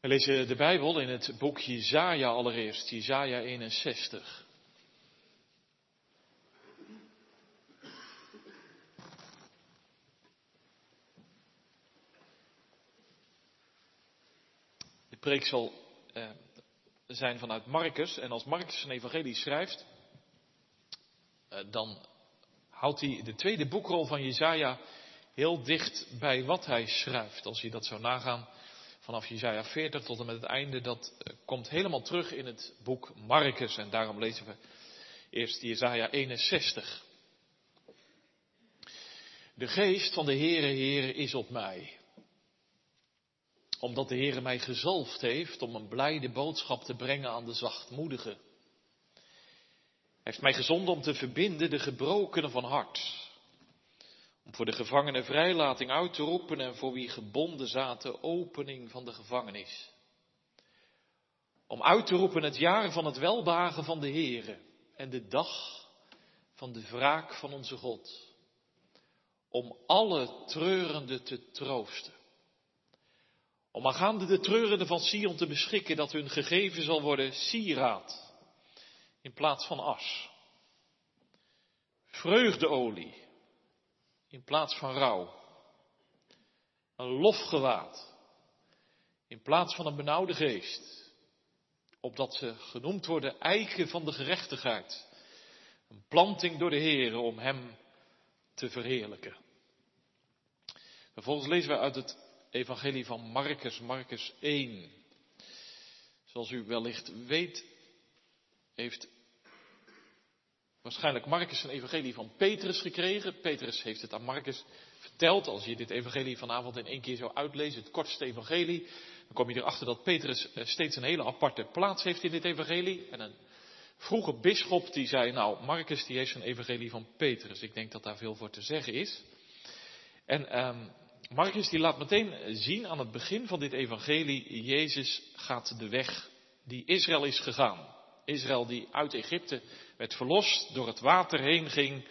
We lezen de Bijbel in het boek Jezaja allereerst, Jezaja 61. De preek zal eh, zijn vanuit Marcus en als Marcus een evangelie schrijft, eh, dan houdt hij de tweede boekrol van Jezaja heel dicht bij wat hij schrijft. Als je dat zou nagaan, vanaf Jezaja 40 tot en met het einde, dat eh, komt helemaal terug in het boek Marcus. En daarom lezen we eerst Jezaja 61. De geest van de Heere, Heere is op mij. Omdat de Heere mij gezalfd heeft om een blijde boodschap te brengen aan de zachtmoedigen. Hij heeft mij gezonden om te verbinden de gebrokenen van hart om voor de gevangenen vrijlating uit te roepen en voor wie gebonden zaten opening van de gevangenis. Om uit te roepen het jaar van het welbehagen van de Heere en de dag van de wraak van onze God. Om alle treurenden te troosten. Om aangaande de treurenden van Sion te beschikken dat hun gegeven zal worden sieraad in plaats van as. Vreugdeolie in plaats van rouw. Een lofgewaad in plaats van een benauwde geest. Opdat ze genoemd worden eiken van de gerechtigheid. Een planting door de Heer om Hem te verheerlijken. Vervolgens lezen we uit het Evangelie van Marcus, Marcus 1. Zoals u wellicht weet, heeft waarschijnlijk Marcus een evangelie van Petrus gekregen. Petrus heeft het aan Marcus verteld. Als je dit evangelie vanavond in één keer zou uitlezen, het kortste evangelie, dan kom je erachter dat Petrus eh, steeds een hele aparte plaats heeft in dit evangelie. En een vroege bisschop die zei, nou, Marcus die heeft een evangelie van Petrus. Ik denk dat daar veel voor te zeggen is. En um, Marcus die laat meteen zien aan het begin van dit evangelie, Jezus gaat de weg die Israël is gegaan. Israël die uit Egypte werd verlost, door het water heen ging,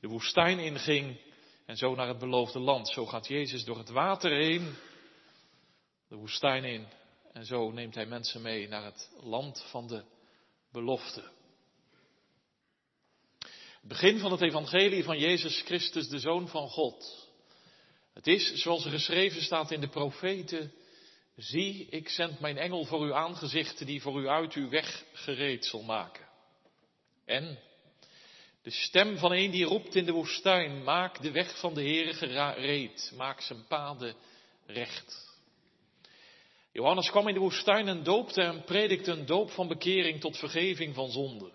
de woestijn inging en zo naar het beloofde land. Zo gaat Jezus door het water heen, de woestijn in en zo neemt hij mensen mee naar het land van de belofte. Het begin van het evangelie van Jezus Christus, de Zoon van God. Het is, zoals er geschreven staat in de profeten, zie, ik zend mijn engel voor uw aangezicht, die voor u uit uw weg gereed zal maken. En de stem van een die roept in de woestijn, maak de weg van de Heere gereed, maak zijn paden recht. Johannes kwam in de woestijn en doopte en predikte een doop van bekering tot vergeving van zonde.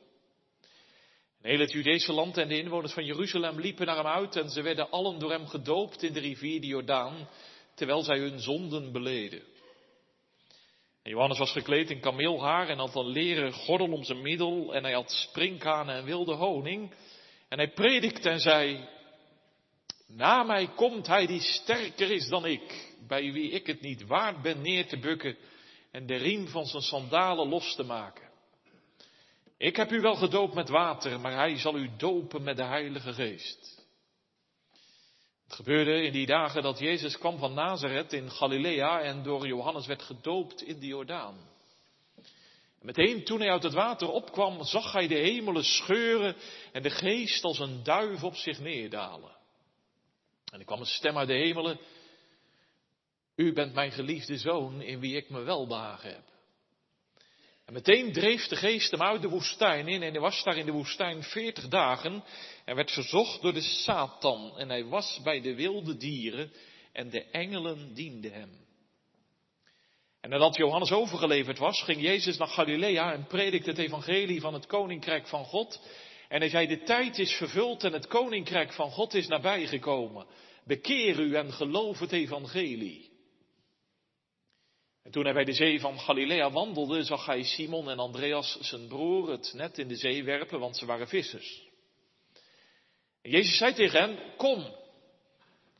En heel het Judese land en de inwoners van Jeruzalem liepen naar hem uit en ze werden allen door hem gedoopt in de rivier de Jordaan, terwijl zij hun zonden beleden. En Johannes was gekleed in kameelhaar en had een leren gordel om zijn middel en hij had sprinkhanen en wilde honing. En hij predikte en zei, na mij komt hij die sterker is dan ik, bij wie ik het niet waard ben neer te bukken en de riem van zijn sandalen los te maken. Ik heb u wel gedoopt met water, maar hij zal u dopen met de Heilige Geest. Het gebeurde in die dagen dat Jezus kwam van Nazareth in Galilea en door Johannes werd gedoopt in de Jordaan. En meteen toen hij uit het water opkwam, zag hij de hemelen scheuren en de geest als een duif op zich neerdalen. En er kwam een stem uit de hemelen. U bent mijn geliefde zoon in wie ik me welbehagen heb. En meteen dreef de geest hem uit de woestijn in en hij was daar in de woestijn veertig dagen en werd verzocht door de Satan en hij was bij de wilde dieren en de engelen dienden hem. En nadat Johannes overgeleverd was, ging Jezus naar Galilea en predikte het evangelie van het koninkrijk van God. En hij zei, de tijd is vervuld en het koninkrijk van God is nabijgekomen. Bekeer u en geloof het evangelie. En toen hij bij de zee van Galilea wandelde, zag hij Simon en Andreas, zijn broer, het net in de zee werpen, want ze waren vissers. En Jezus zei tegen hen, kom,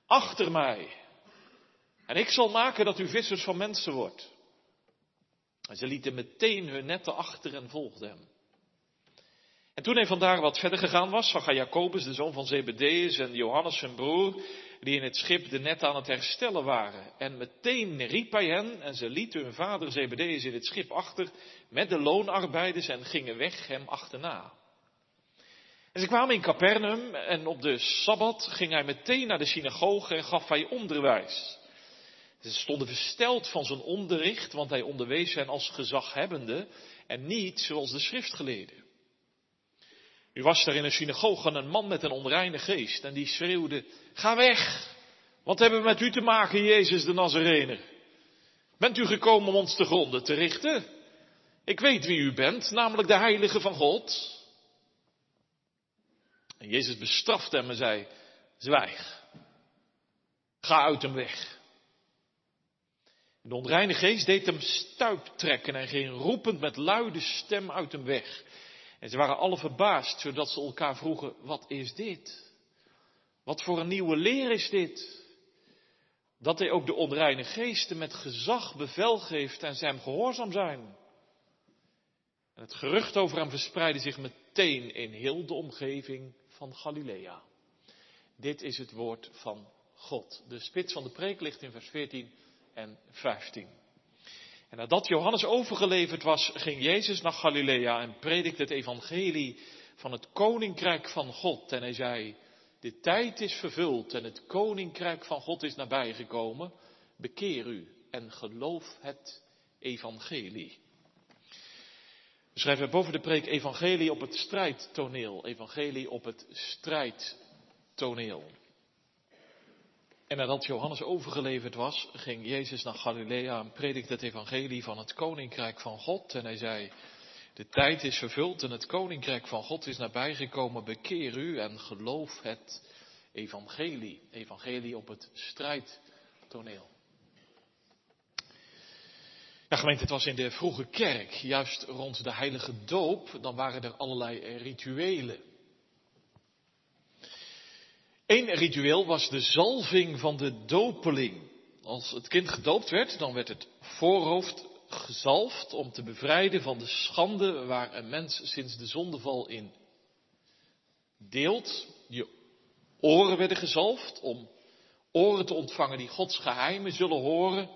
achter mij. En ik zal maken dat u vissers van mensen wordt. En ze lieten meteen hun netten achter en volgden hem. En toen hij vandaar wat verder gegaan was, zag hij Jacobus, de zoon van Zebedeus, en Johannes zijn broer, die in het schip de net aan het herstellen waren. En meteen riep hij hen en ze lieten hun vader Zebedeus in het schip achter met de loonarbeiders en gingen weg hem achterna. En ze kwamen in Capernaum en op de Sabbat ging hij meteen naar de synagoge en gaf hij onderwijs. Ze stonden versteld van zijn onderricht, want hij onderwees hen als gezaghebbende en niet zoals de schriftgeleerden. Nu was er in een synagoge een man met een onreine geest en die schreeuwde, ga weg, wat hebben we met u te maken, Jezus de Nazarener? Bent u gekomen om ons te gronden te richten? Ik weet wie u bent, namelijk de Heilige van God. En Jezus bestrafte hem en zei, zwijg, ga uit hem weg. De onreine geest deed hem stuip trekken en ging roepend met luide stem uit hem weg. En ze waren alle verbaasd, zodat ze elkaar vroegen, wat is dit? Wat voor een nieuwe leer is dit? Dat hij ook de onreine geesten met gezag bevel geeft en ze hem gehoorzaam zijn. En het gerucht over hem verspreidde zich meteen in heel de omgeving van Galilea. Dit is het woord van God. De spits van de preek ligt in vers 14 en 15. En nadat Johannes overgeleverd was, ging Jezus naar Galilea en predikte het evangelie van het koninkrijk van God. En hij zei, de tijd is vervuld en het koninkrijk van God is nabijgekomen. Bekeer u en geloof het evangelie. We schrijven boven de preek evangelie op het strijdtoneel. Evangelie op het strijdtoneel. En nadat Johannes overgeleverd was, ging Jezus naar Galilea en predikte het evangelie van het koninkrijk van God. En hij zei, de tijd is vervuld en het koninkrijk van God is nabijgekomen. Bekeer u en geloof het evangelie. Evangelie op het strijdtoneel. Ja, gemeente, het was in de vroege kerk, juist rond de heilige doop, dan waren er allerlei rituelen. Eén ritueel was de zalving van de dopeling. Als het kind gedoopt werd, dan werd het voorhoofd gezalfd om te bevrijden van de schande waar een mens sinds de zondeval in deelt. Je oren werden gezalfd om oren te ontvangen die Gods geheimen zullen horen.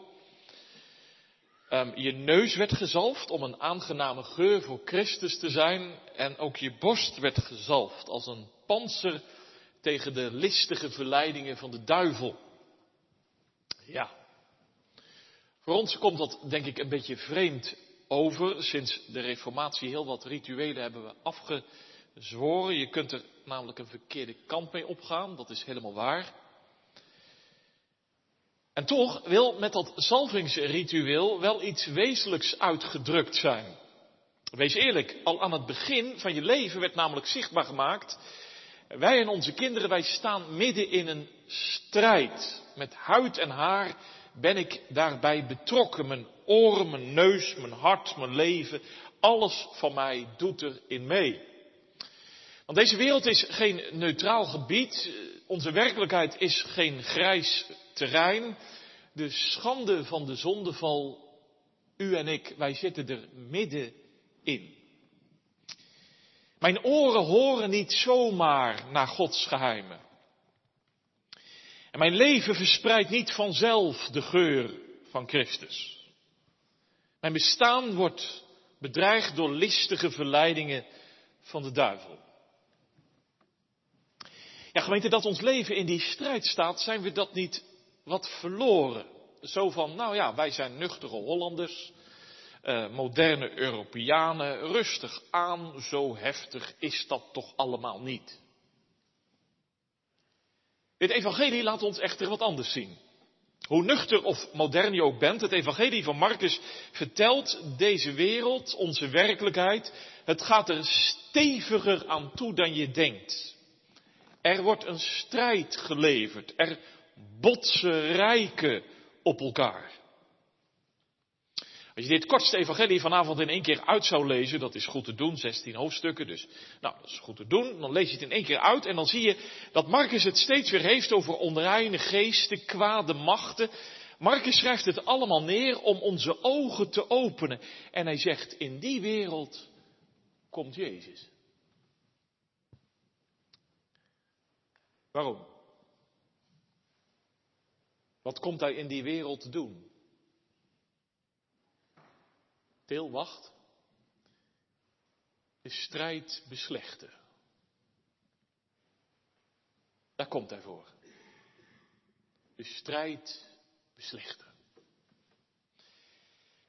Um, je neus werd gezalfd om een aangename geur voor Christus te zijn. En ook je borst werd gezalfd als een panzer tegen de listige verleidingen van de duivel. Ja. Voor ons komt dat denk ik een beetje vreemd over. Sinds de reformatie heel wat rituelen hebben we afgezworen. Je kunt er namelijk een verkeerde kant mee opgaan. Dat is helemaal waar. En toch wil met dat zalvingsritueel wel iets wezenlijks uitgedrukt zijn. Wees eerlijk, al aan het begin van je leven werd namelijk zichtbaar gemaakt wij en onze kinderen, wij staan midden in een strijd. Met huid en haar ben ik daarbij betrokken. Mijn oren, mijn neus, mijn hart, mijn leven, alles van mij doet er in mee. Want deze wereld is geen neutraal gebied. Onze werkelijkheid is geen grijs terrein. De schande van de zondeval, u en ik, wij zitten er midden in. Mijn oren horen niet zomaar naar Gods geheimen. En mijn leven verspreidt niet vanzelf de geur van Christus. Mijn bestaan wordt bedreigd door listige verleidingen van de duivel. Ja, gemeente, dat ons leven in die strijd staat, zijn we dat niet wat verloren. Zo van, nou ja, wij zijn nuchtere Hollanders uh, moderne Europeanen, rustig aan, zo heftig is dat toch allemaal niet. Het evangelie laat ons echter wat anders zien. Hoe nuchter of modern je ook bent, het evangelie van Marcus vertelt deze wereld, onze werkelijkheid, het gaat er steviger aan toe dan je denkt. Er wordt een strijd geleverd, er botsen rijken op elkaar. Als je dit kortste evangelie vanavond in één keer uit zou lezen, dat is goed te doen, 16 hoofdstukken, dus nou, dat is goed te doen. Dan lees je het in één keer uit en dan zie je dat Marcus het steeds weer heeft over onreine geesten, kwade machten. Marcus schrijft het allemaal neer om onze ogen te openen. En hij zegt, in die wereld komt Jezus. Waarom? Wat komt hij in die wereld doen? Til, wacht. De strijd beslechten. Daar komt hij voor. De strijd beslechten.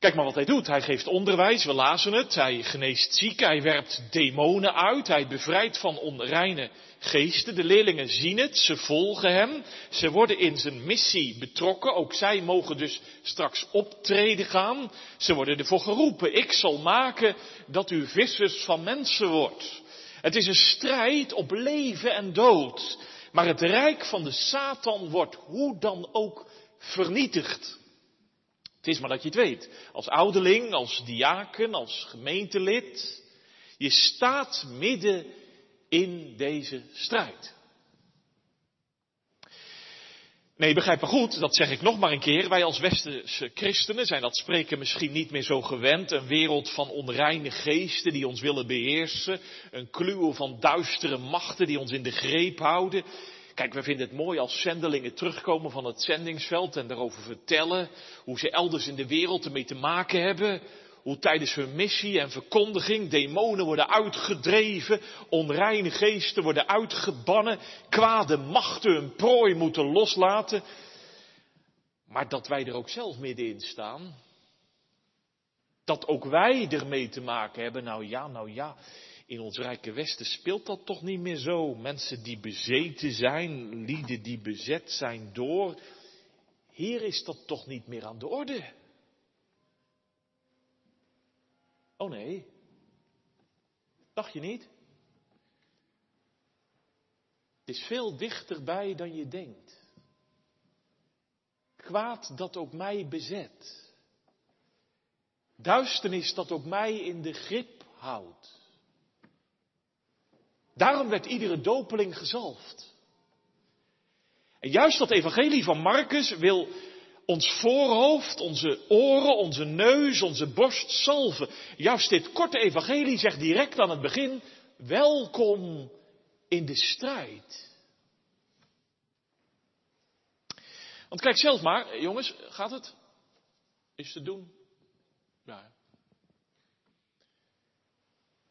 Kijk maar wat hij doet. Hij geeft onderwijs, we lazen het. Hij geneest zieken, hij werpt demonen uit, hij bevrijdt van onreine geesten. De leerlingen zien het, ze volgen hem, ze worden in zijn missie betrokken. Ook zij mogen dus straks optreden gaan. Ze worden ervoor geroepen, ik zal maken dat u vissers van mensen wordt. Het is een strijd op leven en dood. Maar het rijk van de Satan wordt hoe dan ook vernietigd. Het is maar dat je het weet. Als ouderling, als diaken, als gemeentelid. Je staat midden in deze strijd. Nee, begrijp me goed, dat zeg ik nog maar een keer. Wij als westerse christenen zijn dat spreken misschien niet meer zo gewend. Een wereld van onreine geesten die ons willen beheersen. Een kluwe van duistere machten die ons in de greep houden. Kijk, we vinden het mooi als zendelingen terugkomen van het zendingsveld en daarover vertellen hoe ze elders in de wereld ermee te maken hebben. Hoe tijdens hun missie en verkondiging demonen worden uitgedreven, onreine geesten worden uitgebannen, kwade machten hun prooi moeten loslaten. Maar dat wij er ook zelf middenin staan, dat ook wij ermee te maken hebben, nou ja, nou ja, in ons rijke Westen speelt dat toch niet meer zo. Mensen die bezeten zijn, lieden die bezet zijn door. Hier is dat toch niet meer aan de orde. Oh nee. Dacht je niet? Het is veel dichterbij dan je denkt. Kwaad dat ook mij bezet. Duisternis dat ook mij in de grip houdt. Daarom werd iedere dopeling gezalfd. En juist dat evangelie van Marcus wil ons voorhoofd, onze oren, onze neus, onze borst salven. Juist dit korte evangelie zegt direct aan het begin, welkom in de strijd. Want kijk zelf maar, jongens, gaat het? Is te doen? Ja.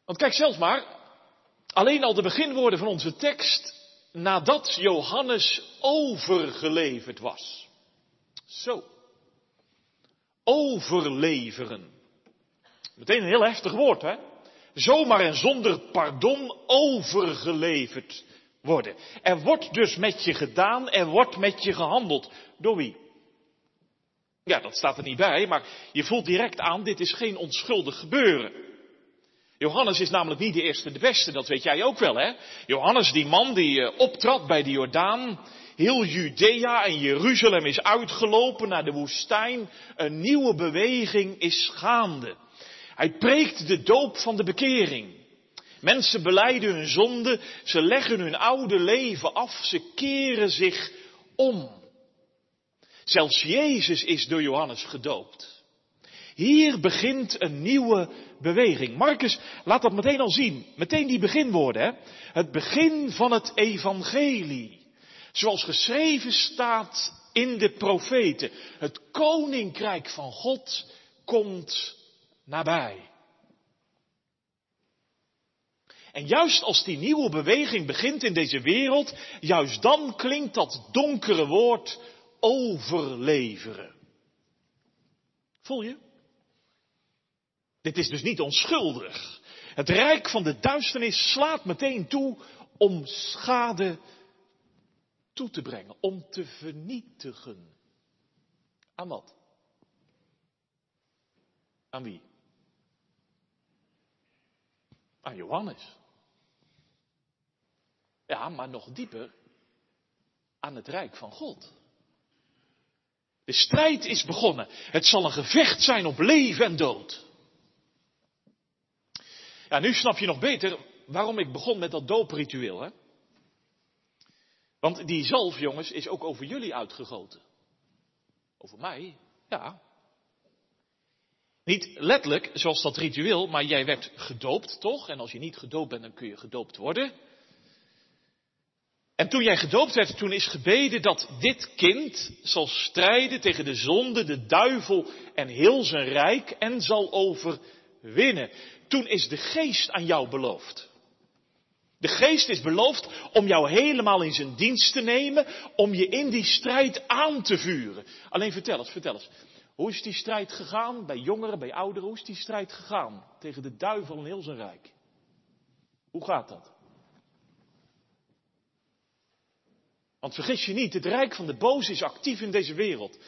Want kijk zelf maar, Alleen al de beginwoorden van onze tekst nadat Johannes overgeleverd was. Zo. Overleveren. Meteen een heel heftig woord, hè? Zomaar en zonder pardon overgeleverd worden. Er wordt dus met je gedaan, er wordt met je gehandeld. Door wie? Ja, dat staat er niet bij, maar je voelt direct aan, dit is geen onschuldig gebeuren. Johannes is namelijk niet de eerste de beste, dat weet jij ook wel, hè? Johannes, die man die uh, optrad bij de Jordaan, heel Judea en Jeruzalem is uitgelopen naar de woestijn, een nieuwe beweging is gaande. Hij preekt de doop van de bekering. Mensen beleiden hun zonde, ze leggen hun oude leven af, ze keren zich om. Zelfs Jezus is door Johannes gedoopt. Hier begint een nieuwe beweging. Marcus laat dat meteen al zien. Meteen die beginwoorden. Hè? Het begin van het evangelie. Zoals geschreven staat in de profeten. Het koninkrijk van God komt nabij. En juist als die nieuwe beweging begint in deze wereld, juist dan klinkt dat donkere woord overleveren. Voel je? Dit is dus niet onschuldig. Het rijk van de duisternis slaat meteen toe om schade toe te brengen, om te vernietigen. Aan wat? Aan wie? Aan Johannes. Ja, maar nog dieper aan het rijk van God. De strijd is begonnen. Het zal een gevecht zijn op leven en dood. Ja, nu snap je nog beter waarom ik begon met dat doopritueel. Hè? Want die zalf, jongens, is ook over jullie uitgegoten. Over mij? Ja. Niet letterlijk, zoals dat ritueel, maar jij werd gedoopt, toch? En als je niet gedoopt bent, dan kun je gedoopt worden. En toen jij gedoopt werd, toen is gebeden dat dit kind zal strijden tegen de zonde, de duivel en heel zijn rijk en zal overwinnen. Toen is de geest aan jou beloofd. De geest is beloofd om jou helemaal in zijn dienst te nemen, om je in die strijd aan te vuren. Alleen vertel eens, vertel eens. Hoe is die strijd gegaan bij jongeren, bij ouderen? Hoe is die strijd gegaan tegen de duivel en heel zijn rijk? Hoe gaat dat? Want vergis je niet, het rijk van de boze is actief in deze wereld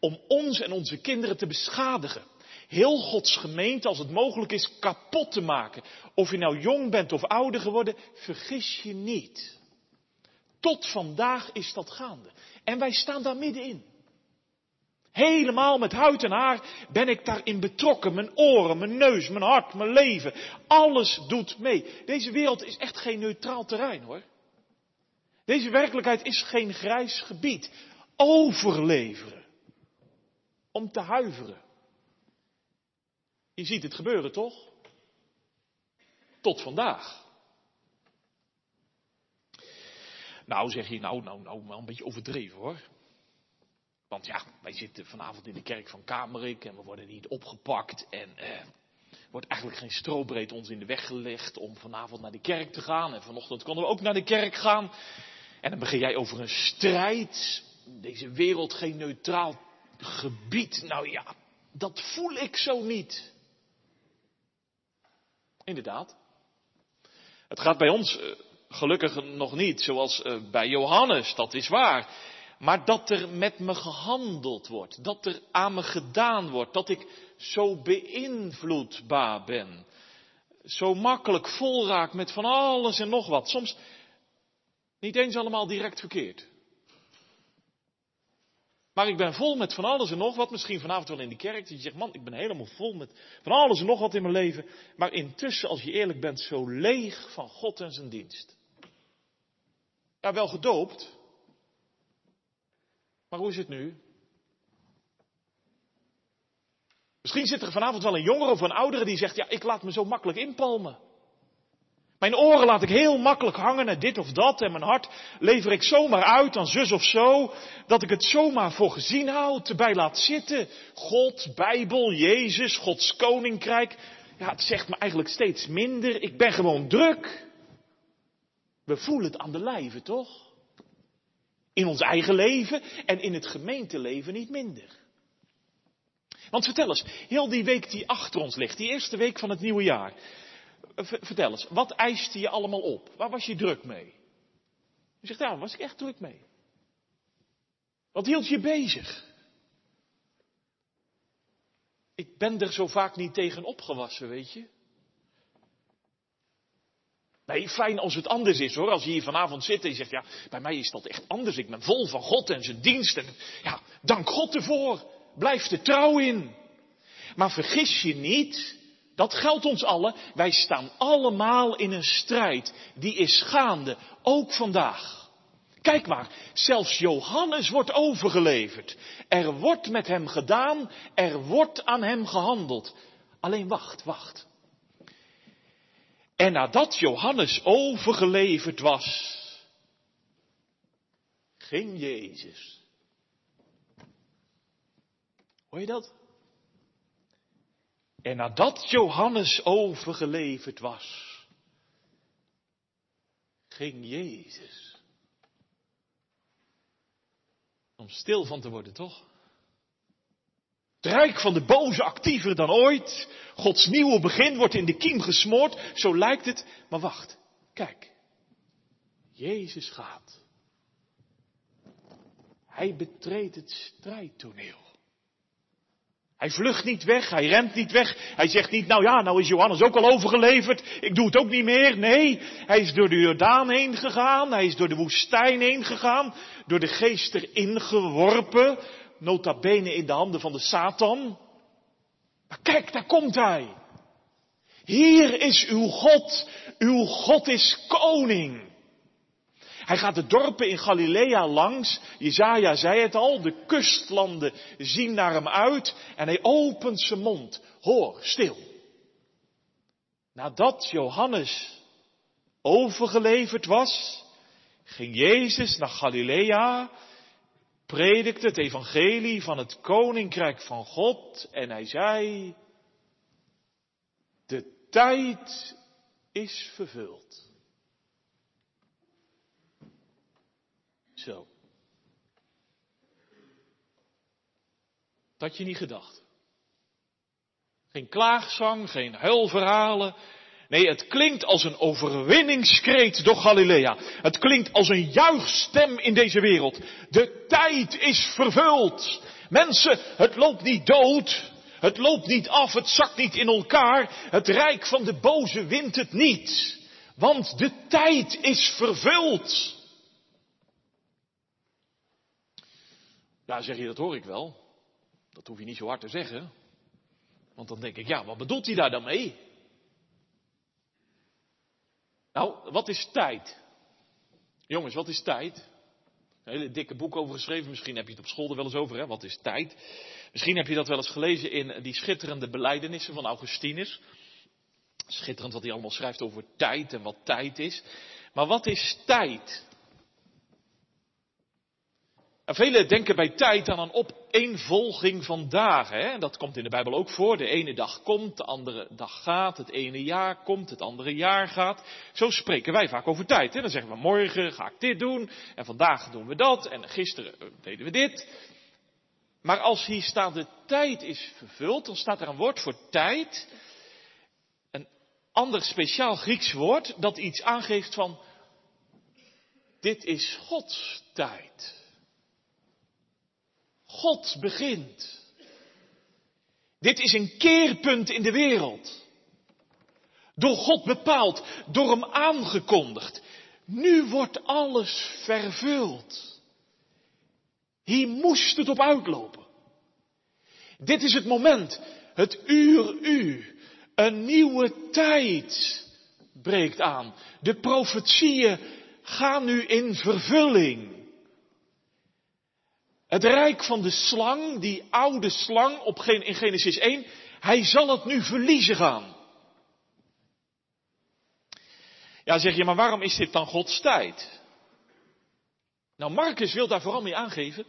om ons en onze kinderen te beschadigen. Heel Gods gemeente, als het mogelijk is, kapot te maken. Of je nou jong bent of ouder geworden, vergis je niet. Tot vandaag is dat gaande. En wij staan daar middenin. Helemaal met huid en haar ben ik daarin betrokken. Mijn oren, mijn neus, mijn hart, mijn leven. Alles doet mee. Deze wereld is echt geen neutraal terrein hoor. Deze werkelijkheid is geen grijs gebied. Overleveren. Om te huiveren. Je ziet het gebeuren toch? Tot vandaag. Nou zeg je, nou, nou, nou, wel een beetje overdreven hoor. Want ja, wij zitten vanavond in de kerk van Kamerik en we worden niet opgepakt en eh, wordt eigenlijk geen strobreed ons in de weg gelegd om vanavond naar de kerk te gaan. En vanochtend konden we ook naar de kerk gaan. En dan begin jij over een strijd. Deze wereld geen neutraal gebied. Nou ja, dat voel ik zo niet. Inderdaad. Het gaat bij ons eh, gelukkig nog niet zoals eh, bij Johannes, dat is waar. Maar dat er met me gehandeld wordt, dat er aan me gedaan wordt, dat ik zo beïnvloedbaar ben. Zo makkelijk vol raak met van alles en nog wat. Soms niet eens allemaal direct verkeerd. Maar ik ben vol met van alles en nog wat. Misschien vanavond wel in de kerk. Dat je zegt, man, ik ben helemaal vol met van alles en nog wat in mijn leven. Maar intussen, als je eerlijk bent, zo leeg van God en zijn dienst. Ja, wel gedoopt. Maar hoe is het nu? Misschien zit er vanavond wel een jongere of een oudere die zegt, ja, ik laat me zo makkelijk inpalmen. Mijn oren laat ik heel makkelijk hangen naar dit of dat en mijn hart lever ik zomaar uit aan zus of zo, dat ik het zomaar voor gezien hou, erbij laat zitten. God, Bijbel, Jezus, Gods Koninkrijk. Ja, het zegt me eigenlijk steeds minder. Ik ben gewoon druk. We voelen het aan de lijve, toch? In ons eigen leven en in het gemeenteleven niet minder. Want vertel eens, heel die week die achter ons ligt, die eerste week van het nieuwe jaar. Vertel eens, wat eiste je allemaal op? Waar was je druk mee? Je zegt, ja, daar was ik echt druk mee. Wat hield je bezig? Ik ben er zo vaak niet tegen opgewassen, weet je. Nee, fijn als het anders is hoor. Als je hier vanavond zit en je zegt, ja, bij mij is dat echt anders. Ik ben vol van God en zijn dienst. En ja, dank God ervoor. Blijf er trouw in. Maar vergis je niet dat geldt ons allen. Wij staan allemaal in een strijd. Die is gaande, ook vandaag. Kijk maar, zelfs Johannes wordt overgeleverd. Er wordt met hem gedaan, er wordt aan hem gehandeld. Alleen wacht, wacht. En nadat Johannes overgeleverd was, ging Jezus. Hoor je dat? En nadat Johannes overgeleverd was, ging Jezus. Om stil van te worden, toch? Het rijk van de boze actiever dan ooit. Gods nieuwe begin wordt in de kiem gesmoord. Zo lijkt het. Maar wacht, kijk. Jezus gaat. Hij betreedt het strijdtoneel. Hij vlucht niet weg, hij rent niet weg. Hij zegt niet, nou ja, nou is Johannes ook al overgeleverd. Ik doe het ook niet meer. Nee, hij is door de Jordaan heen gegaan. Hij is door de woestijn heen gegaan. Door de geest erin geworpen. Nota bene in de handen van de Satan. Maar kijk, daar komt hij. Hier is uw God. Uw God is koning. Hij gaat de dorpen in Galilea langs. Jezaja zei het al, de kustlanden zien naar hem uit. En hij opent zijn mond. Hoor, stil. Nadat Johannes overgeleverd was, ging Jezus naar Galilea, predikte het evangelie van het koninkrijk van God en hij zei, de tijd is vervuld. Dat had je niet gedacht. Geen klaagzang, geen huilverhalen. Nee, het klinkt als een overwinningskreet door Galilea. Het klinkt als een juichstem in deze wereld. De tijd is vervuld. Mensen, het loopt niet dood. Het loopt niet af, het zakt niet in elkaar. Het rijk van de boze wint het niet. Want de tijd is vervuld. Ja, zeg je, dat hoor ik wel. Dat hoef je niet zo hard te zeggen. Want dan denk ik, ja, wat bedoelt hij daar dan mee? Nou, wat is tijd? Jongens, wat is tijd? Een hele dikke boek over geschreven. Misschien heb je het op school er wel eens over, hè? Wat is tijd? Misschien heb je dat wel eens gelezen in die schitterende beleidenissen van Augustinus. Schitterend wat hij allemaal schrijft over tijd en wat tijd is. Maar wat is tijd? En velen denken bij tijd aan een opeenvolging van dagen. Hè? Dat komt in de Bijbel ook voor. De ene dag komt, de andere dag gaat. Het ene jaar komt, het andere jaar gaat. Zo spreken wij vaak over tijd. Hè? Dan zeggen we morgen ga ik dit doen. En vandaag doen we dat. En gisteren eh, deden we dit. Maar als hier staat de tijd is vervuld, dan staat er een woord voor tijd. Een ander speciaal Grieks woord dat iets aangeeft van dit is Gods tijd. God begint. Dit is een keerpunt in de wereld. Door God bepaald, door Hem aangekondigd. Nu wordt alles vervuld. Hier moest het op uitlopen. Dit is het moment, het uur u. Een nieuwe tijd breekt aan. De profetieën gaan nu in vervulling. Het rijk van de slang, die oude slang op, in Genesis 1, hij zal het nu verliezen gaan. Ja, zeg je, maar waarom is dit dan Gods tijd? Nou, Marcus wil daar vooral mee aangeven.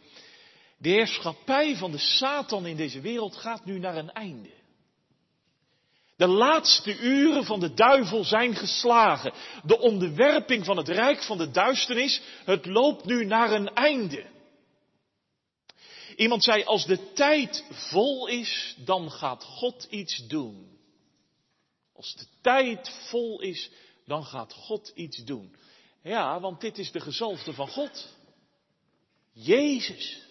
De heerschappij van de Satan in deze wereld gaat nu naar een einde. De laatste uren van de duivel zijn geslagen. De onderwerping van het rijk van de duisternis, het loopt nu naar een einde. Iemand zei, als de tijd vol is, dan gaat God iets doen. Als de tijd vol is, dan gaat God iets doen. Ja, want dit is de gezalfde van God. Jezus.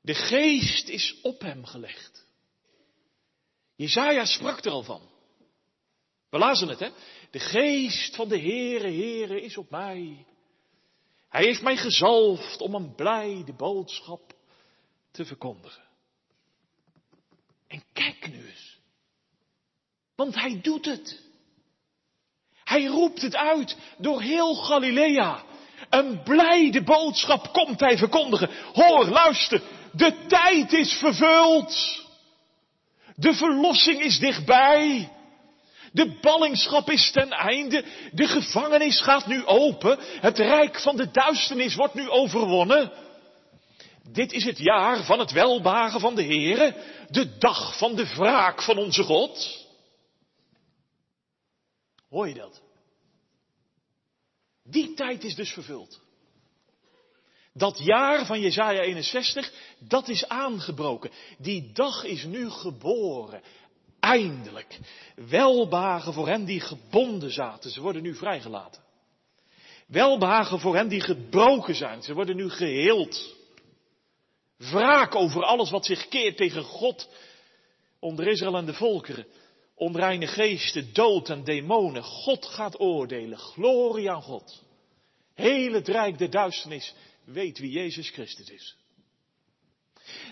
De geest is op hem gelegd. Jezaja sprak er al van. We lazen het, hè? De geest van de Heere, Heere is op mij. Hij heeft mij gezalfd om een blijde boodschap te verkondigen. En kijk nu eens. Want hij doet het. Hij roept het uit door heel Galilea. Een blijde boodschap komt hij verkondigen. Hoor, luister. De tijd is vervuld. De verlossing is dichtbij. De ballingschap is ten einde. De gevangenis gaat nu open. Het rijk van de duisternis wordt nu overwonnen. Dit is het jaar van het welbagen van de Heere, de dag van de wraak van onze God. Hoor je dat? Die tijd is dus vervuld. Dat jaar van Jesaja 61, dat is aangebroken. Die dag is nu geboren. Eindelijk. Welbagen voor hen die gebonden zaten. Ze worden nu vrijgelaten. Welbagen voor hen die gebroken zijn. Ze worden nu geheeld. Wraak over alles wat zich keert tegen God. Onder Israël en de volkeren. Onreine geesten, dood en demonen. God gaat oordelen. Glorie aan God. Heel het rijk der duisternis weet wie Jezus Christus is.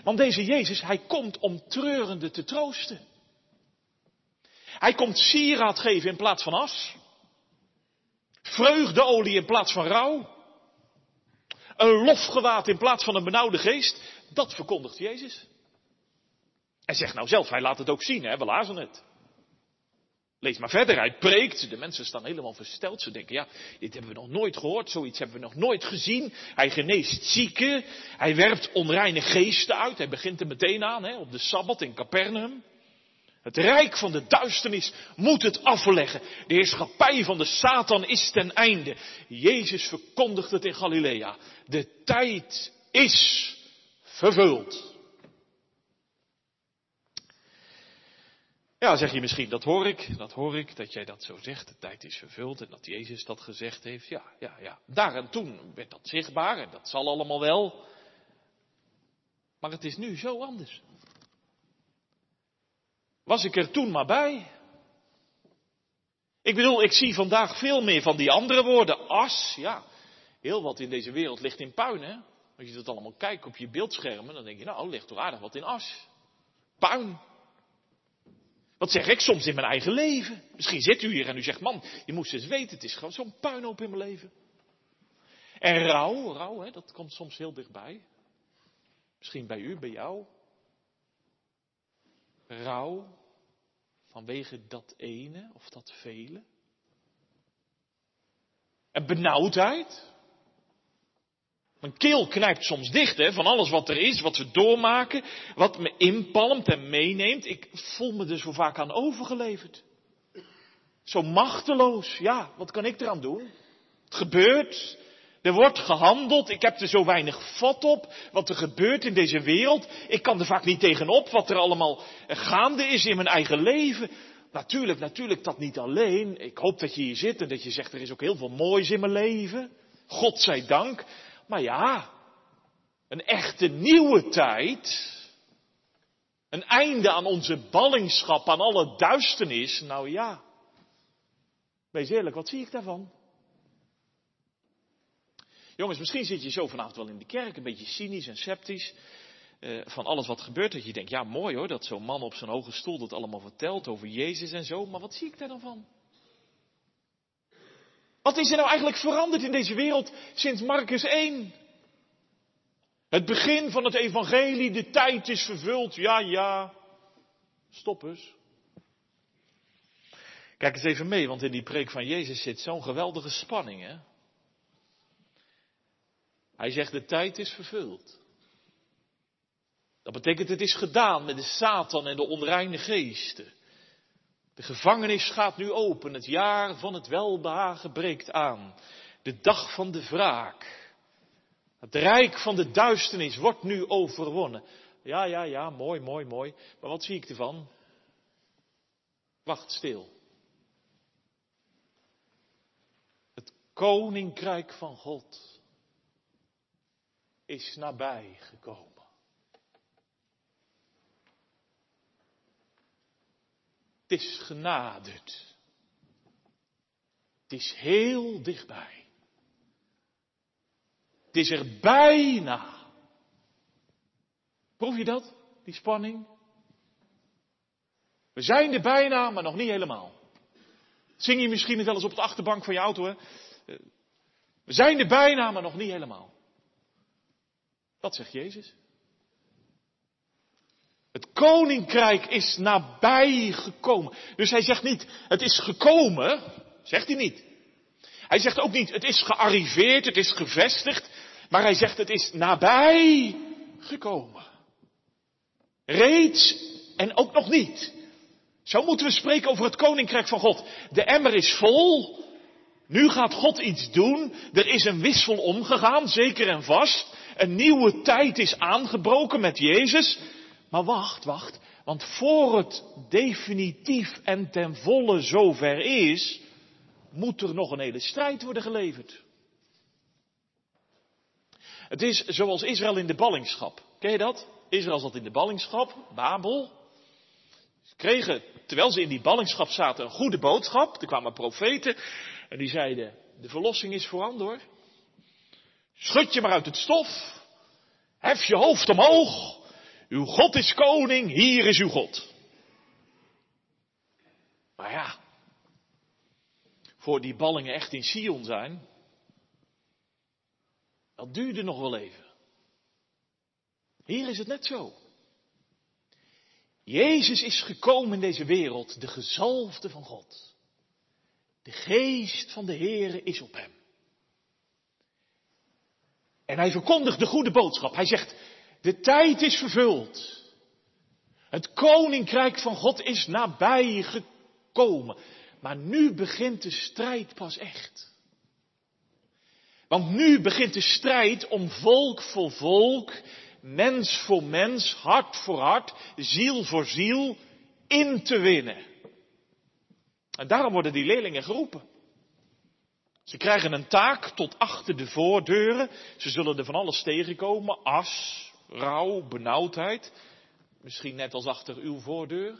Want deze Jezus, hij komt om treurende te troosten. Hij komt sieraad geven in plaats van as. Vreugdeolie in plaats van rouw. Een lofgewaad in plaats van een benauwde geest. Dat verkondigt Jezus. En zegt nou zelf, hij laat het ook zien, hè? we lazen het. Lees maar verder, hij preekt. De mensen staan helemaal versteld. Ze denken, ja, dit hebben we nog nooit gehoord, zoiets hebben we nog nooit gezien. Hij geneest zieken, hij werpt onreine geesten uit. Hij begint er meteen aan, hè, op de Sabbat in Capernaum. Het rijk van de duisternis moet het afleggen. De heerschappij van de Satan is ten einde. Jezus verkondigt het in Galilea. De tijd is vervuld. Ja, zeg je misschien, dat hoor ik, dat hoor ik, dat jij dat zo zegt, de tijd is vervuld en dat Jezus dat gezegd heeft. Ja, ja, ja. Daar en toen werd dat zichtbaar en dat zal allemaal wel. Maar het is nu zo anders. Was ik er toen maar bij? Ik bedoel, ik zie vandaag veel meer van die andere woorden. As, ja. Heel wat in deze wereld ligt in puin, hè. Als je dat allemaal kijkt op je beeldschermen, dan denk je, nou, ligt toch aardig wat in as. Puin. Wat zeg ik soms in mijn eigen leven? Misschien zit u hier en u zegt, man, je moest eens weten, het is gewoon zo'n puinhoop in mijn leven. En rouw, rouw, hè, dat komt soms heel dichtbij. Misschien bij u, bij jou. Rouw vanwege dat ene of dat vele. En benauwdheid. Mijn keel knijpt soms dicht hè, van alles wat er is, wat we doormaken, wat me inpalmt en meeneemt. Ik voel me er zo vaak aan overgeleverd. Zo machteloos. Ja, wat kan ik eraan doen? Het gebeurt. Er wordt gehandeld. Ik heb er zo weinig vat op. Wat er gebeurt in deze wereld. Ik kan er vaak niet tegenop wat er allemaal gaande is in mijn eigen leven. Natuurlijk, natuurlijk dat niet alleen. Ik hoop dat je hier zit en dat je zegt er is ook heel veel moois in mijn leven. God zij dank. Maar ja, een echte nieuwe tijd. Een einde aan onze ballingschap, aan alle duisternis. Nou ja. Wees eerlijk, wat zie ik daarvan? Jongens, misschien zit je zo vanavond wel in de kerk, een beetje cynisch en sceptisch. Uh, van alles wat gebeurt, dat je denkt, ja mooi hoor, dat zo'n man op zijn hoge stoel dat allemaal vertelt over Jezus en zo. Maar wat zie ik daar dan van? Wat is er nou eigenlijk veranderd in deze wereld sinds Marcus 1? Het begin van het evangelie, de tijd is vervuld, ja, ja. Stop eens. Kijk eens even mee, want in die preek van Jezus zit zo'n geweldige spanning, hè? Hij zegt, de tijd is vervuld. Dat betekent, het is gedaan met de Satan en de onreine geesten. De gevangenis gaat nu open, het jaar van het welbehagen breekt aan. De dag van de wraak. Het rijk van de duisternis wordt nu overwonnen. Ja, ja, ja, mooi, mooi, mooi. Maar wat zie ik ervan? Wacht stil. Het koninkrijk van God is nabij gekomen. Het is genaderd. Het is heel dichtbij. Het is er bijna. Proef je dat? Die spanning? We zijn er bijna, maar nog niet helemaal. Zing je misschien wel eens op de achterbank van je auto, hè? We zijn er bijna, maar nog niet helemaal. Dat zegt Jezus. Koninkrijk is nabij gekomen. Dus hij zegt niet, het is gekomen, zegt hij niet. Hij zegt ook niet, het is gearriveerd, het is gevestigd, maar hij zegt, het is nabij gekomen. Reeds en ook nog niet. Zo moeten we spreken over het koninkrijk van God. De emmer is vol. Nu gaat God iets doen. Er is een wissel omgegaan, zeker en vast. Een nieuwe tijd is aangebroken met Jezus. Maar wacht, wacht. Want voor het definitief en ten volle zover is, moet er nog een hele strijd worden geleverd. Het is zoals Israël in de ballingschap. Ken je dat? Israël zat in de ballingschap, Babel. Ze kregen, terwijl ze in die ballingschap zaten, een goede boodschap. Er kwamen profeten en die zeiden, de verlossing is voorhand hoor. Schud je maar uit het stof. Hef je hoofd omhoog. Uw God is koning, hier is uw God. Maar ja, voor die ballingen echt in Sion zijn, dat duurde nog wel even. Hier is het net zo. Jezus is gekomen in deze wereld, de gezalfde van God. De geest van de Heere is op hem. En hij verkondigt de goede boodschap. Hij zegt, de tijd is vervuld. Het koninkrijk van God is nabij gekomen. Maar nu begint de strijd pas echt. Want nu begint de strijd om volk voor volk, mens voor mens, hart voor hart, ziel voor ziel in te winnen. En daarom worden die leerlingen geroepen. Ze krijgen een taak tot achter de voordeuren. Ze zullen er van alles tegenkomen. As, rouw, benauwdheid. Misschien net als achter uw voordeur.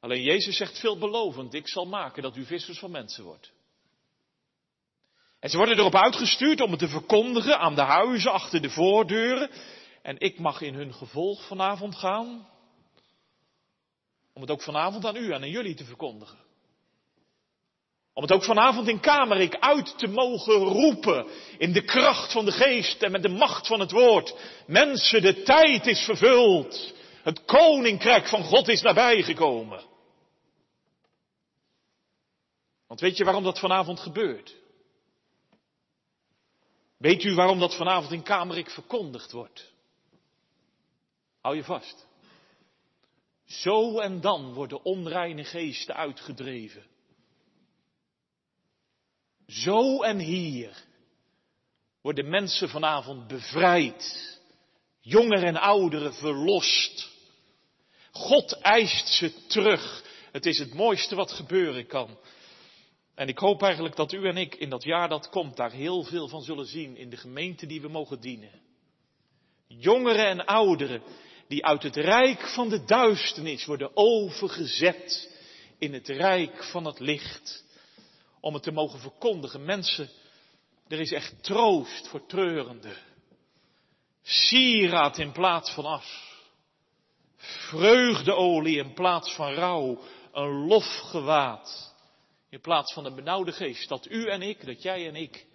Alleen Jezus zegt veelbelovend, ik zal maken dat u vissers van mensen wordt. En ze worden erop uitgestuurd om het te verkondigen aan de huizen achter de voordeuren. En ik mag in hun gevolg vanavond gaan. Om het ook vanavond aan u en aan jullie te verkondigen. Om het ook vanavond in Kamerik uit te mogen roepen. In de kracht van de geest en met de macht van het woord. Mensen, de tijd is vervuld. Het koninkrijk van God is nabijgekomen. Want weet je waarom dat vanavond gebeurt? Weet u waarom dat vanavond in Kamerik verkondigd wordt? Hou je vast. Zo en dan worden onreine geesten uitgedreven. Zo en hier worden mensen vanavond bevrijd. Jongeren en ouderen verlost. God eist ze terug. Het is het mooiste wat gebeuren kan. En ik hoop eigenlijk dat u en ik in dat jaar dat komt daar heel veel van zullen zien in de gemeente die we mogen dienen. Jongeren en ouderen die uit het rijk van de duisternis worden overgezet in het rijk van het licht. Om het te mogen verkondigen. Mensen, er is echt troost voor treurenden. Sieraad in plaats van as. Vreugdeolie in plaats van rouw. Een lofgewaad in plaats van een benauwde geest. Dat u en ik, dat jij en ik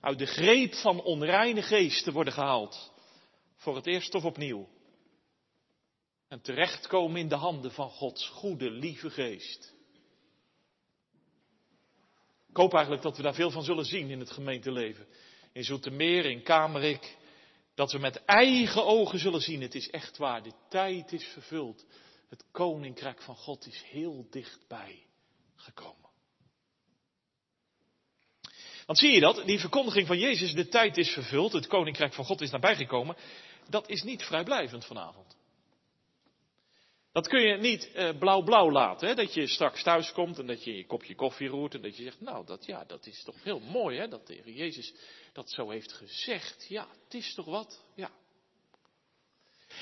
uit de greep van onreine geesten worden gehaald. Voor het eerst of opnieuw. En terechtkomen in de handen van Gods goede, lieve geest. Ik hoop eigenlijk dat we daar veel van zullen zien in het gemeenteleven. In Zoetermeer, in Kamerik. Dat we met eigen ogen zullen zien, het is echt waar, de tijd is vervuld. Het koninkrijk van God is heel dichtbij gekomen. Want zie je dat? Die verkondiging van Jezus, de tijd is vervuld, het koninkrijk van God is nabijgekomen. Dat is niet vrijblijvend vanavond. Dat kun je niet blauw-blauw uh, laten. Hè? Dat je straks thuis komt en dat je je kopje koffie roert en dat je zegt, nou dat, ja, dat is toch heel mooi hè, dat de Heer Jezus dat zo heeft gezegd. Ja, het is toch wat? Ja.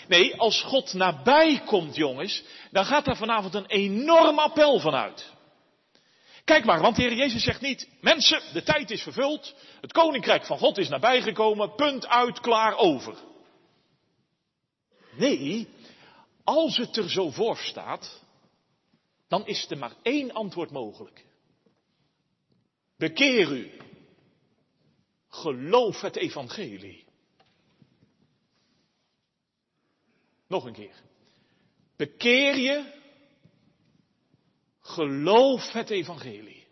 Nee, als God nabij komt jongens, dan gaat daar vanavond een enorm appel vanuit. Kijk maar, want de Heer Jezus zegt niet, mensen, de tijd is vervuld, het koninkrijk van God is nabijgekomen, punt uit, klaar, over. Nee, als het er zo voor staat, dan is er maar één antwoord mogelijk. Bekeer u. Geloof het evangelie. Nog een keer. Bekeer je Geloof het evangelie.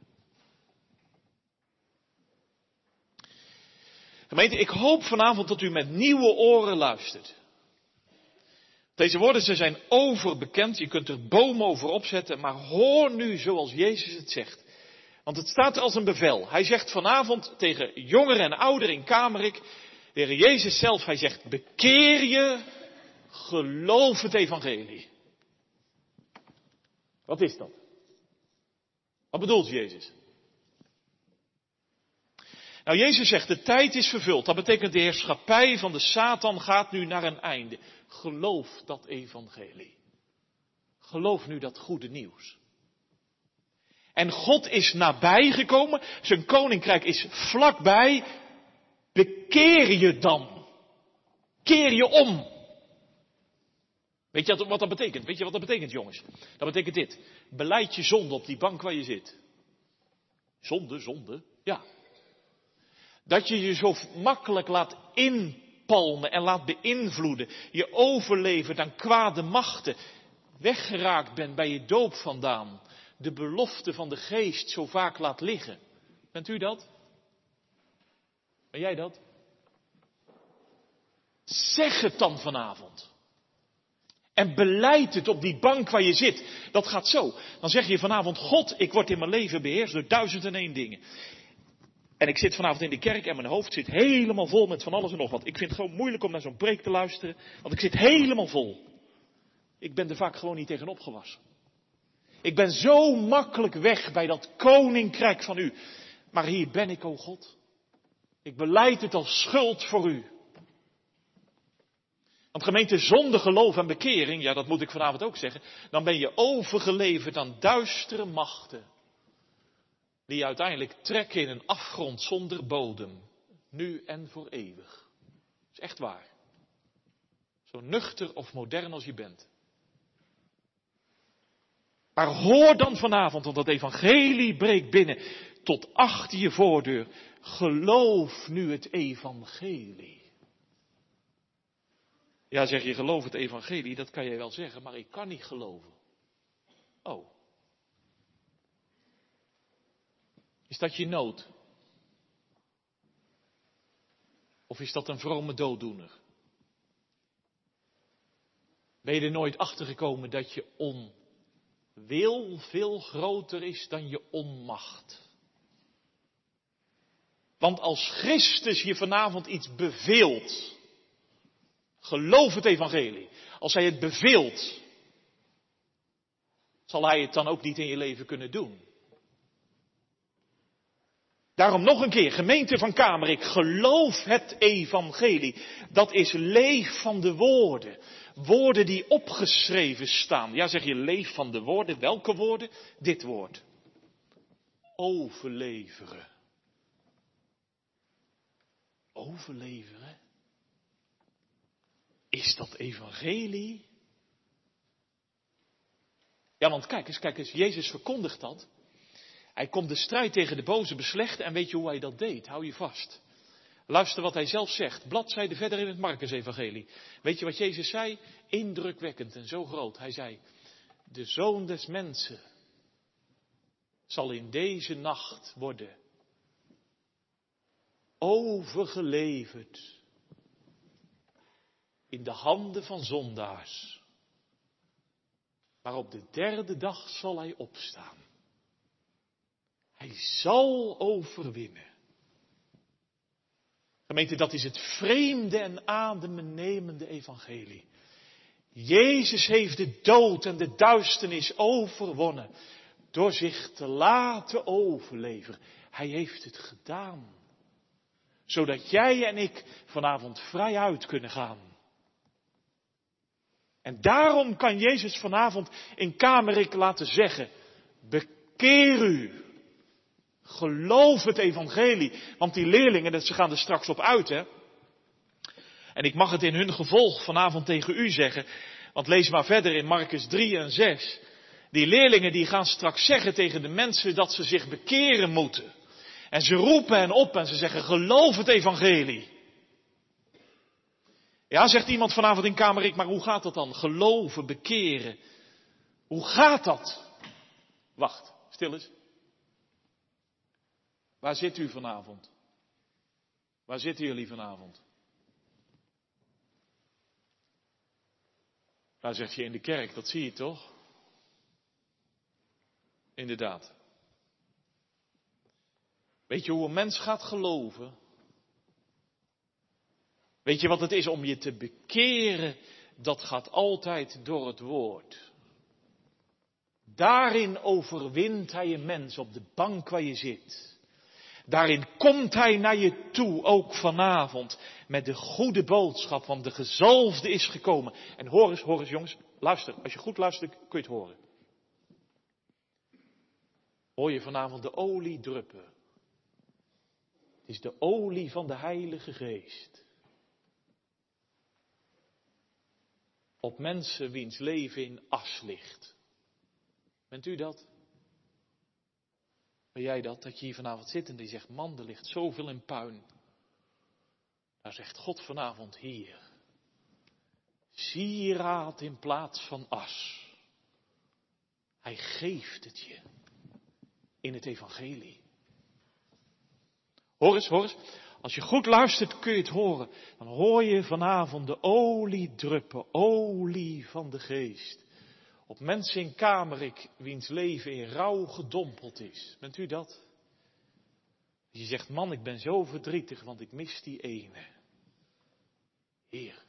Gemeente, ik hoop vanavond dat u met nieuwe oren luistert. Deze woorden ze zijn overbekend, je kunt er bomen over opzetten, maar hoor nu zoals Jezus het zegt. Want het staat als een bevel. Hij zegt vanavond tegen jongeren en ouderen in Kamerik, de Jezus zelf, hij zegt, bekeer je, geloof het evangelie. Wat is dat? Wat bedoelt Jezus? Nou, Jezus zegt, de tijd is vervuld. Dat betekent de heerschappij van de Satan gaat nu naar een einde. Geloof dat evangelie. Geloof nu dat goede nieuws. En God is nabijgekomen. Zijn koninkrijk is vlakbij. Bekeer je dan. Keer je om. Weet je wat dat betekent? Weet je wat dat betekent, jongens? Dat betekent dit. Beleid je zonde op die bank waar je zit. Zonde, zonde, ja. Dat je je zo makkelijk laat oppalmen en laat beïnvloeden, je overlevert aan kwade machten, weggeraakt bent bij je doop vandaan, de belofte van de geest zo vaak laat liggen. Bent u dat? Ben jij dat? Zeg het dan vanavond. En beleid het op die bank waar je zit. Dat gaat zo. Dan zeg je vanavond, God, ik word in mijn leven beheerst door duizend en één dingen. En ik zit vanavond in de kerk en mijn hoofd zit helemaal vol met van alles en nog wat. Ik vind het gewoon moeilijk om naar zo'n preek te luisteren, want ik zit helemaal vol. Ik ben er vaak gewoon niet tegen opgewassen. Ik ben zo makkelijk weg bij dat koninkrijk van u. Maar hier ben ik, o God. Ik beleid het als schuld voor u. Want gemeente zonde, geloof en bekering, ja dat moet ik vanavond ook zeggen, dan ben je overgeleverd aan duistere machten. Die uiteindelijk trekken in een afgrond zonder bodem. Nu en voor eeuwig. Dat is echt waar. Zo nuchter of modern als je bent. Maar hoor dan vanavond, want dat evangelie breekt binnen tot achter je voordeur. Geloof nu het evangelie. Ja, zeg je, geloof het evangelie, dat kan jij wel zeggen, maar ik kan niet geloven. Oh. Is dat je nood? Of is dat een vrome dooddoener? Ben je er nooit achter gekomen dat je onwil veel groter is dan je onmacht? Want als Christus je vanavond iets beveelt, geloof het evangelie. Als hij het beveelt, zal hij het dan ook niet in je leven kunnen doen. Daarom nog een keer, gemeente van Kamerik, geloof het evangelie. Dat is leef van de woorden. Woorden die opgeschreven staan. Ja, zeg je leef van de woorden. Welke woorden? Dit woord. Overleveren. Overleveren? Is dat evangelie? Ja, want kijk eens, kijk eens, Jezus verkondigt dat. Hij komt de strijd tegen de boze beslechten en weet je hoe hij dat deed? Hou je vast. Luister wat hij zelf zegt. Bladzijde verder in het Marcus-evangelie. Weet je wat Jezus zei? Indrukwekkend en zo groot. Hij zei, de zoon des mensen zal in deze nacht worden overgeleverd in de handen van zondaars. Maar op de derde dag zal hij opstaan. Hij zal overwinnen. Gemeente, dat is het vreemde en adembenemende evangelie. Jezus heeft de dood en de duisternis overwonnen door zich te laten overleveren. Hij heeft het gedaan. Zodat jij en ik vanavond vrij uit kunnen gaan. En daarom kan Jezus vanavond in Kamerik laten zeggen, bekeer u. Geloof het evangelie. Want die leerlingen, ze gaan er straks op uit, hè. En ik mag het in hun gevolg vanavond tegen u zeggen. Want lees maar verder in Marcus 3 en 6. Die leerlingen die gaan straks zeggen tegen de mensen dat ze zich bekeren moeten. En ze roepen hen op en ze zeggen, geloof het evangelie. Ja, zegt iemand vanavond in Kamerik, maar hoe gaat dat dan? Geloven, bekeren. Hoe gaat dat? Wacht, stil eens. Waar zit u vanavond? Waar zitten jullie vanavond? Daar zeg je in de kerk, dat zie je toch? Inderdaad. Weet je hoe een mens gaat geloven? Weet je wat het is om je te bekeren? Dat gaat altijd door het woord. Daarin overwint hij een mens op de bank waar je zit. Daarin komt hij naar je toe, ook vanavond, met de goede boodschap, want de gezalfde is gekomen. En hoor eens, hoor eens jongens, luister, als je goed luistert kun je het horen. Hoor je vanavond de olie druppen. Het is de olie van de Heilige Geest. Op mensen wiens leven in as ligt. Bent u dat? Ben jij dat, dat je hier vanavond zit en die zegt, man, er ligt zoveel in puin. Daar zegt God vanavond hier. Sieraad in plaats van as. Hij geeft het je in het evangelie. Hoor eens, hoor eens. Als je goed luistert kun je het horen. Dan hoor je vanavond de olie druppen, olie van de geest. Op mensen in Kamerik wiens leven in rouw gedompeld is. Bent u dat? Je zegt, man, ik ben zo verdrietig, want ik mis die ene. Heer,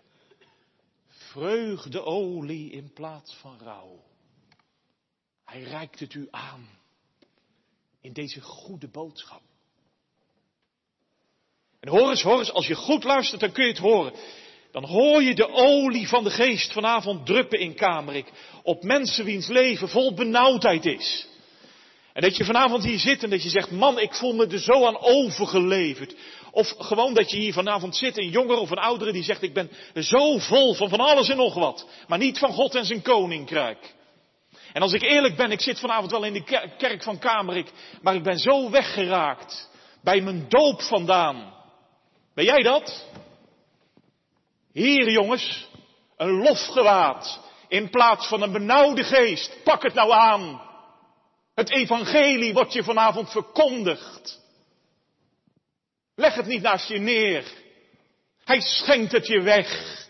vreugdeolie in plaats van rouw. Hij reikt het u aan in deze goede boodschap. En hoor eens, hoor eens, als je goed luistert, dan kun je het horen. Dan hoor je de olie van de geest vanavond druppen in Kamerik. Op mensen wiens leven vol benauwdheid is. En dat je vanavond hier zit en dat je zegt, man, ik voel me er zo aan overgeleverd. Of gewoon dat je hier vanavond zit, een jongere of een oudere die zegt, ik ben zo vol van van alles en nog wat. Maar niet van God en zijn koninkrijk. En als ik eerlijk ben, ik zit vanavond wel in de kerk van Kamerik, maar ik ben zo weggeraakt bij mijn doop vandaan. Ben jij dat? Hier jongens, een lofgewaad in plaats van een benauwde geest. Pak het nou aan. Het evangelie wordt je vanavond verkondigd. Leg het niet naast je neer. Hij schenkt het je weg.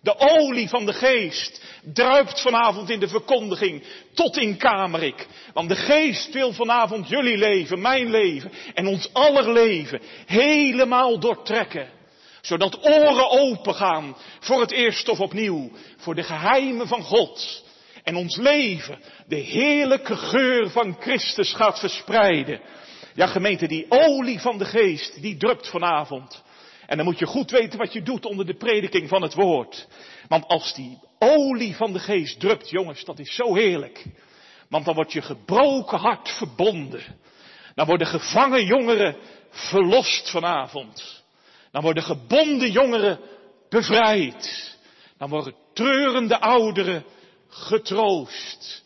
De olie van de geest druipt vanavond in de verkondiging tot in Kamerik. Want de geest wil vanavond jullie leven, mijn leven en ons aller leven helemaal doortrekken. Zodat oren opengaan voor het eerst of opnieuw, voor de geheimen van God. En ons leven de heerlijke geur van Christus gaat verspreiden. Ja gemeente, die olie van de geest, die drupt vanavond. En dan moet je goed weten wat je doet onder de prediking van het woord. Want als die olie van de geest drupt, jongens, dat is zo heerlijk. Want dan wordt je gebroken hart verbonden. Dan worden gevangen jongeren verlost vanavond. Dan worden gebonden jongeren bevrijd. Dan worden treurende ouderen getroost.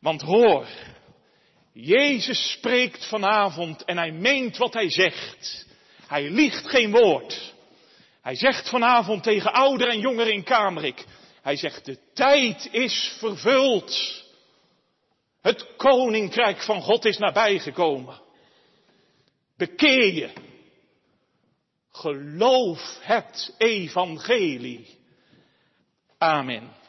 Want hoor, Jezus spreekt vanavond en hij meent wat hij zegt. Hij liegt geen woord. Hij zegt vanavond tegen ouder en jonger in Kamerik. Hij zegt de tijd is vervuld. Het koninkrijk van God is nabijgekomen. Bekeer je. Geloof het evangelie. Amen.